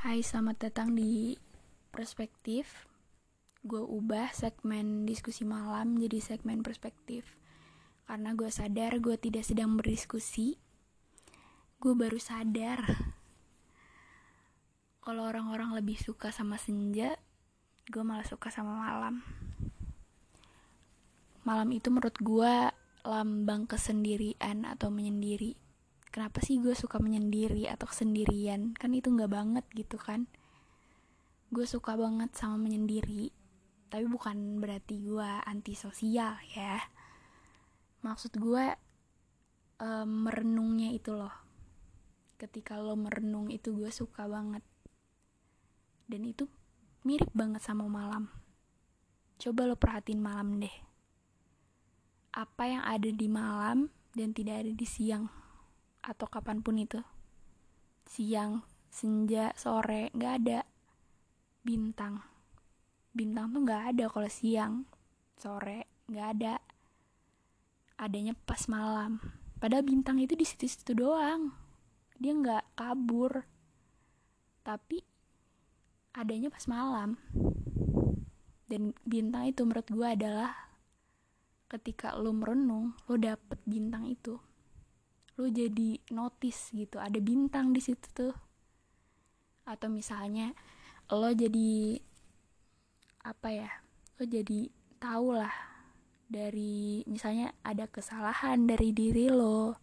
Hai, selamat datang di Perspektif. Gue ubah segmen diskusi malam jadi segmen perspektif. Karena gue sadar gue tidak sedang berdiskusi. Gue baru sadar kalau orang-orang lebih suka sama senja, gue malah suka sama malam. Malam itu menurut gue lambang kesendirian atau menyendiri kenapa sih gue suka menyendiri atau kesendirian? Kan itu nggak banget gitu kan. Gue suka banget sama menyendiri tapi bukan berarti gue antisosial ya. Maksud gue um, merenungnya itu loh. Ketika lo merenung itu gue suka banget. Dan itu mirip banget sama malam. Coba lo perhatiin malam deh. Apa yang ada di malam dan tidak ada di siang atau kapan pun itu. Siang senja sore nggak ada. Bintang. Bintang tuh nggak ada kalau siang sore nggak ada. Adanya pas malam. Padahal bintang itu di situ-situ doang. Dia nggak kabur. Tapi adanya pas malam. Dan bintang itu menurut gue adalah ketika lo merenung lo dapet bintang itu lo jadi notice gitu ada bintang di situ tuh. Atau misalnya lo jadi apa ya lo jadi tau lah dari misalnya ada kesalahan dari diri lo.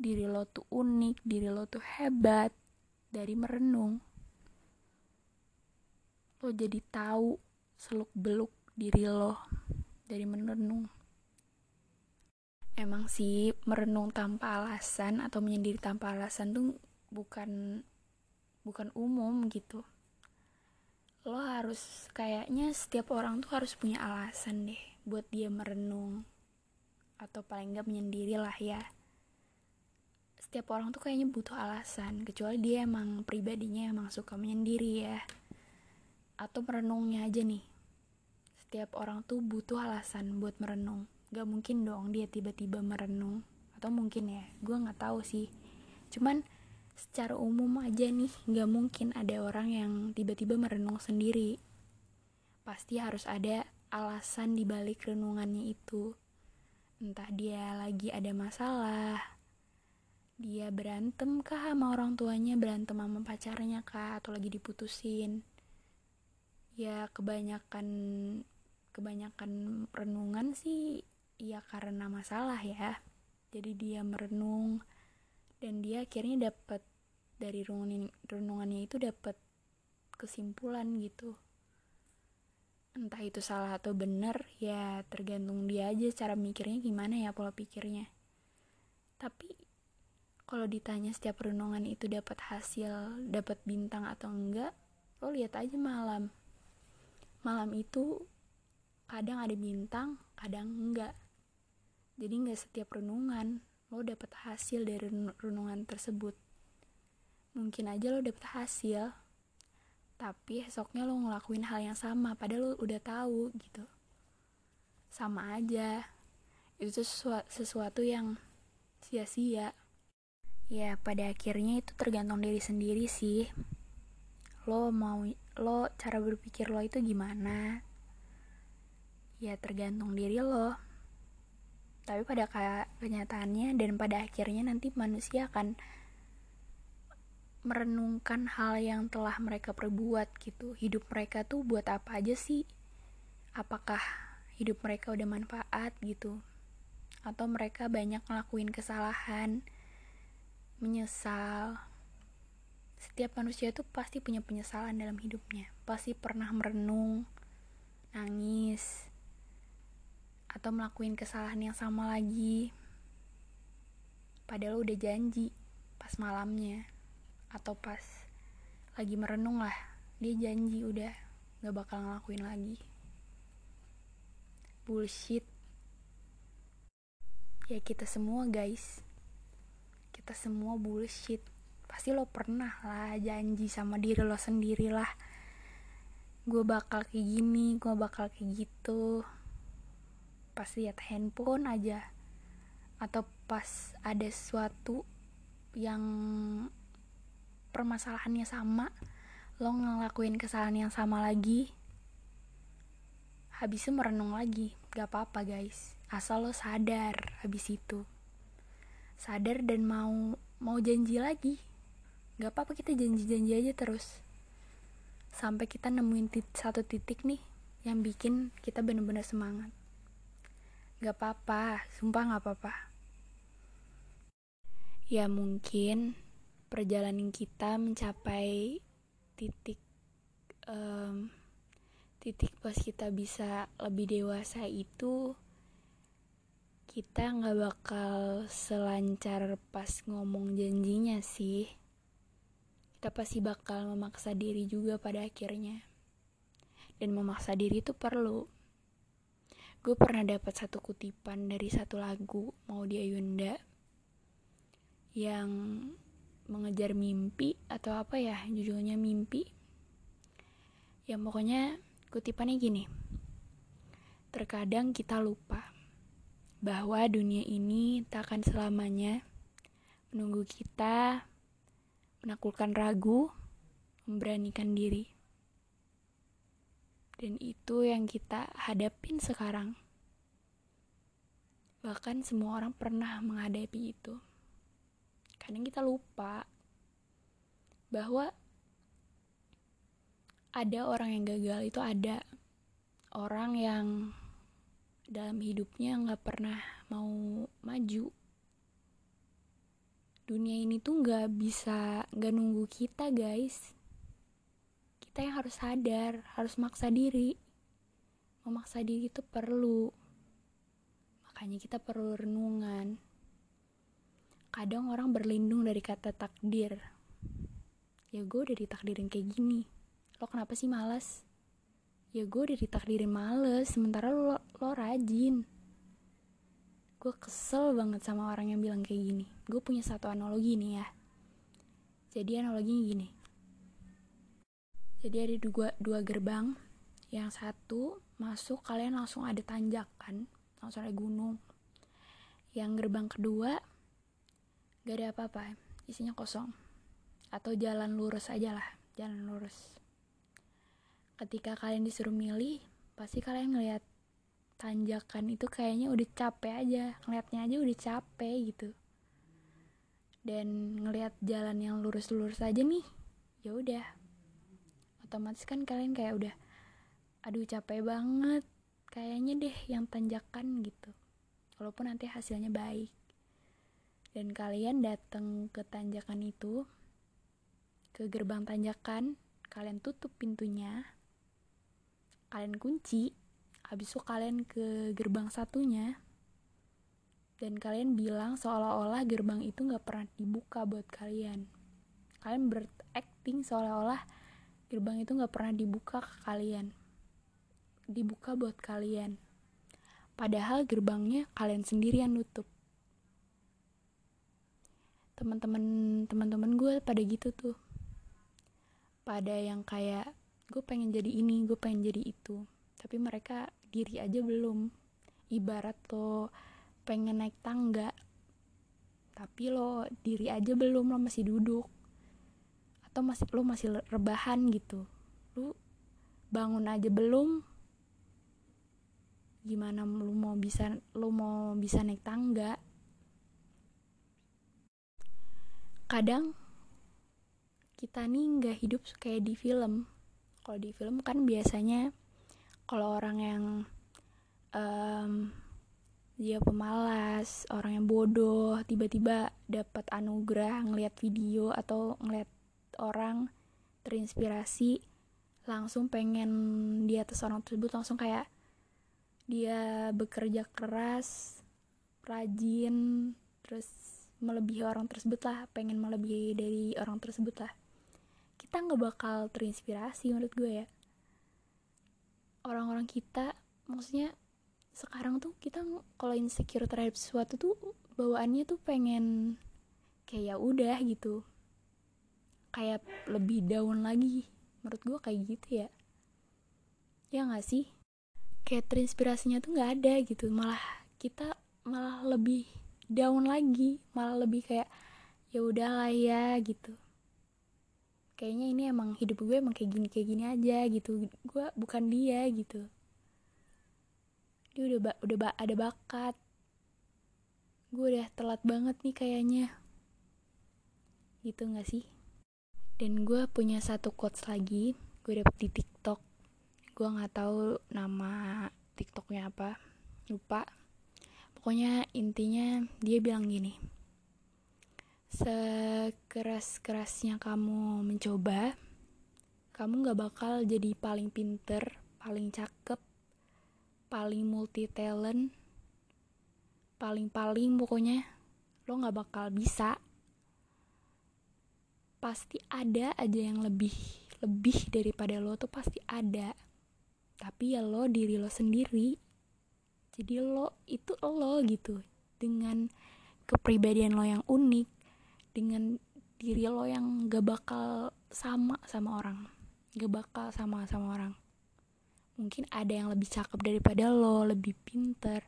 Diri lo tuh unik diri lo tuh hebat dari merenung. Lo jadi tahu seluk beluk diri lo dari merenung emang sih merenung tanpa alasan atau menyendiri tanpa alasan tuh bukan bukan umum gitu. Lo harus kayaknya setiap orang tuh harus punya alasan deh buat dia merenung. Atau paling nggak menyendiri lah ya. Setiap orang tuh kayaknya butuh alasan kecuali dia emang pribadinya emang suka menyendiri ya. Atau merenungnya aja nih. Setiap orang tuh butuh alasan buat merenung gak mungkin dong dia tiba-tiba merenung. Atau mungkin ya gue nggak tahu sih. Cuman secara umum aja nih gak mungkin ada orang yang tiba-tiba merenung sendiri. Pasti harus ada alasan di balik renungannya itu. Entah dia lagi ada masalah dia berantem kah sama orang tuanya berantem sama pacarnya kah atau lagi diputusin. Ya kebanyakan kebanyakan renungan sih ya karena masalah ya. Jadi dia merenung dan dia akhirnya dapat dari renungan renungannya itu dapat kesimpulan gitu. Entah itu salah atau benar ya tergantung dia aja cara mikirnya gimana ya pola pikirnya. Tapi kalau ditanya setiap renungan itu dapat hasil dapat bintang atau enggak lo lihat aja malam. Malam itu kadang ada bintang kadang enggak jadi nggak setiap renungan lo dapet hasil dari renungan tersebut. Mungkin aja lo dapet hasil tapi esoknya lo ngelakuin hal yang sama padahal lo udah tahu gitu. Sama aja. Itu sesuatu, sesuatu yang sia-sia. Ya pada akhirnya itu tergantung diri sendiri sih. Lo mau lo cara berpikir lo itu gimana? Ya tergantung diri lo tapi pada kenyataannya dan pada akhirnya nanti manusia akan merenungkan hal yang telah mereka perbuat gitu. Hidup mereka tuh buat apa aja sih? Apakah hidup mereka udah manfaat gitu? Atau mereka banyak ngelakuin kesalahan menyesal? Setiap manusia tuh pasti punya penyesalan dalam hidupnya. Pasti pernah merenung nangis atau melakukan kesalahan yang sama lagi. Padahal udah janji pas malamnya atau pas lagi merenung lah. Dia janji udah gak bakal ngelakuin lagi. Bullshit. Ya kita semua guys. Kita semua bullshit. Pasti lo pernah lah janji sama diri lo sendiri lah. Gue bakal kayak gini gue bakal kayak gitu pas lihat handphone aja. Atau pas ada sesuatu yang permasalahannya sama lo ngelakuin kesalahan yang sama lagi habis itu merenung lagi. Gak apa-apa guys. Asal lo sadar habis itu. Sadar dan mau mau janji lagi. Gak apa-apa kita janji-janji aja terus. Sampai kita nemuin tit satu titik nih yang bikin kita bener-bener semangat gak apa-apa sumpah gak apa-apa. Ya mungkin perjalanan kita mencapai titik um, titik pas kita bisa lebih dewasa itu kita nggak bakal selancar pas ngomong janjinya sih. Kita pasti bakal memaksa diri juga pada akhirnya. Dan memaksa diri itu perlu gue pernah dapat satu kutipan dari satu lagu mau dia Yunda yang mengejar mimpi atau apa ya judulnya mimpi yang pokoknya kutipannya gini terkadang kita lupa bahwa dunia ini tak akan selamanya menunggu kita menaklukkan ragu, memberanikan diri. Dan itu yang kita hadapin sekarang. Bahkan semua orang pernah menghadapi itu. Kadang kita lupa bahwa ada orang yang gagal itu ada orang yang dalam hidupnya nggak pernah mau maju dunia ini tuh nggak bisa nggak nunggu kita guys kita yang harus sadar harus maksa diri. Memaksa diri itu perlu. Makanya kita perlu renungan. Kadang orang berlindung dari kata takdir. Ya gue udah ditakdirin kayak gini. Lo kenapa sih malas ya gue udah ditakdirin males sementara lo, lo rajin. Gue kesel banget sama orang yang bilang kayak gini. Gue punya satu analogi nih ya. Jadi analoginya gini jadi ada dua, dua gerbang. Yang satu masuk kalian langsung ada tanjakan langsung ada gunung. Yang gerbang kedua gak ada apa-apa isinya kosong. Atau jalan lurus aja lah jalan lurus. Ketika kalian disuruh milih pasti kalian ngeliat tanjakan itu kayaknya udah capek aja ngeliatnya aja udah capek gitu. Dan ngeliat jalan yang lurus-lurus aja nih ya udah otomatis kan kalian kayak udah aduh capek banget kayaknya deh yang tanjakan gitu. Walaupun nanti hasilnya baik. Dan kalian datang ke tanjakan itu ke gerbang tanjakan kalian tutup pintunya kalian kunci habis itu kalian ke gerbang satunya dan kalian bilang seolah-olah gerbang itu nggak pernah dibuka buat kalian. Kalian berakting seolah-olah gerbang itu nggak pernah dibuka ke kalian. Dibuka buat kalian. Padahal gerbangnya kalian sendiri yang nutup. Teman-teman teman-teman gue pada gitu tuh. Pada yang kayak gue pengen jadi ini gue pengen jadi itu. Tapi mereka diri aja belum. Ibarat lo pengen naik tangga tapi lo diri aja belum lo masih duduk atau masih lo masih rebahan gitu? Lo bangun aja belum? Gimana lo mau bisa lo mau bisa naik tangga? Kadang kita nih nggak hidup kayak di film. Kalau di film kan biasanya kalau orang yang um, dia pemalas orang yang bodoh tiba-tiba dapat anugerah ngelihat video atau ngelihat orang terinspirasi langsung pengen di atas orang tersebut langsung kayak dia bekerja keras rajin terus melebihi orang tersebut lah pengen melebihi dari orang tersebut lah. Kita nggak bakal terinspirasi menurut gue ya. Orang-orang kita maksudnya sekarang tuh kita kalau insecure terhadap sesuatu tuh bawaannya tuh pengen kayak ya udah gitu kayak lebih down lagi. Menurut gue kayak gitu ya. Ya nggak sih? Kayak terinspirasinya tuh nggak ada gitu. Malah kita malah lebih down lagi. Malah lebih kayak ya udahlah ya gitu. Kayaknya ini emang hidup gue emang kayak gini kayak gini aja gitu. Gue bukan dia gitu. Dia udah ba udah ba ada bakat. Gue udah telat banget nih kayaknya. Gitu nggak sih dan gue punya satu quotes lagi gue dapet di tiktok gue nggak tahu nama tiktoknya apa lupa pokoknya intinya dia bilang gini sekeras-kerasnya kamu mencoba, kamu gak bakal jadi paling pinter, paling cakep, paling multi talent, paling-paling pokoknya lo gak bakal bisa. Pasti ada aja yang lebih lebih daripada lo tuh pasti ada. Tapi ya lo diri lo sendiri. Jadi lo itu lo gitu dengan kepribadian lo yang unik dengan diri lo yang gak bakal sama sama orang gak bakal sama sama orang mungkin ada yang lebih cakep daripada lo lebih pinter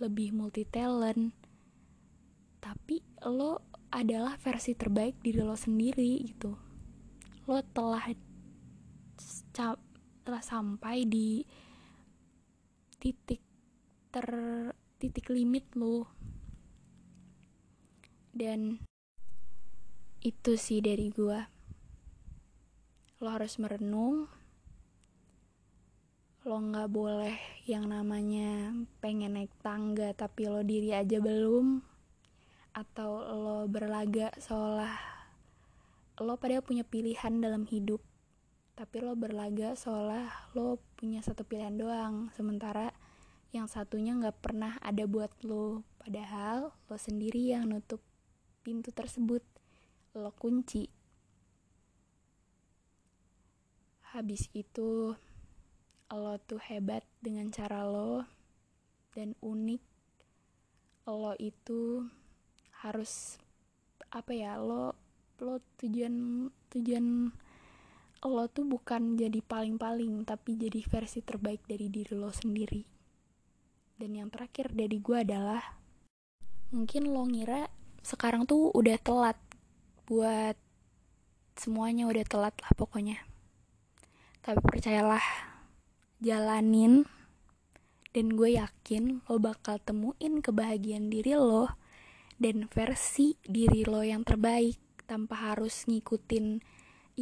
lebih multi talent tapi lo adalah versi terbaik diri lo sendiri gitu. Lo telah telah sampai di titik ter titik limit lo. Dan itu sih dari gua. Lo harus merenung. Lo nggak boleh yang namanya pengen naik tangga tapi lo diri aja belum atau lo berlaga seolah lo pada punya pilihan dalam hidup tapi lo berlaga seolah lo punya satu pilihan doang. Sementara yang satunya nggak pernah ada buat lo padahal lo sendiri yang nutup pintu tersebut lo kunci. Habis itu lo tuh hebat dengan cara lo dan unik. Lo itu harus apa ya lo lo tujuan tujuan lo tuh bukan jadi paling-paling tapi jadi versi terbaik dari diri lo sendiri. Dan yang terakhir dari gue adalah mungkin lo ngira sekarang tuh udah telat buat semuanya udah telat lah pokoknya. Tapi percayalah jalanin dan gue yakin lo bakal temuin kebahagiaan diri lo dan versi diri lo yang terbaik tanpa harus ngikutin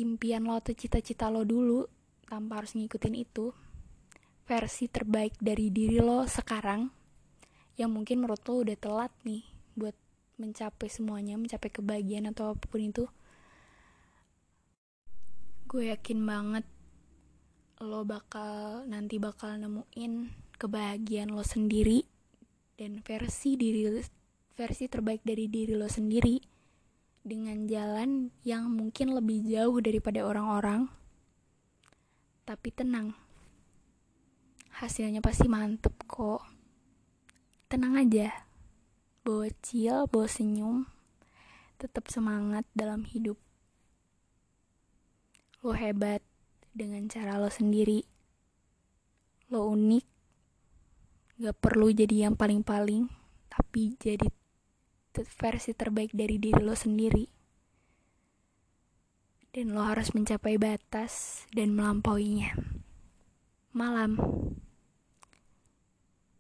impian lo atau cita-cita lo dulu tanpa harus ngikutin itu versi terbaik dari diri lo sekarang yang mungkin menurut lo udah telat nih buat mencapai semuanya mencapai kebahagiaan atau apa pun itu gue yakin banget lo bakal nanti bakal nemuin kebahagiaan lo sendiri dan versi diri versi terbaik dari diri lo sendiri dengan jalan yang mungkin lebih jauh daripada orang-orang tapi tenang hasilnya pasti mantep kok tenang aja chill, bawa senyum, tetap semangat dalam hidup. Lo hebat dengan cara lo sendiri. Lo unik, gak perlu jadi yang paling-paling, tapi jadi versi terbaik dari diri lo sendiri. Dan lo harus mencapai batas dan melampauinya. Malam.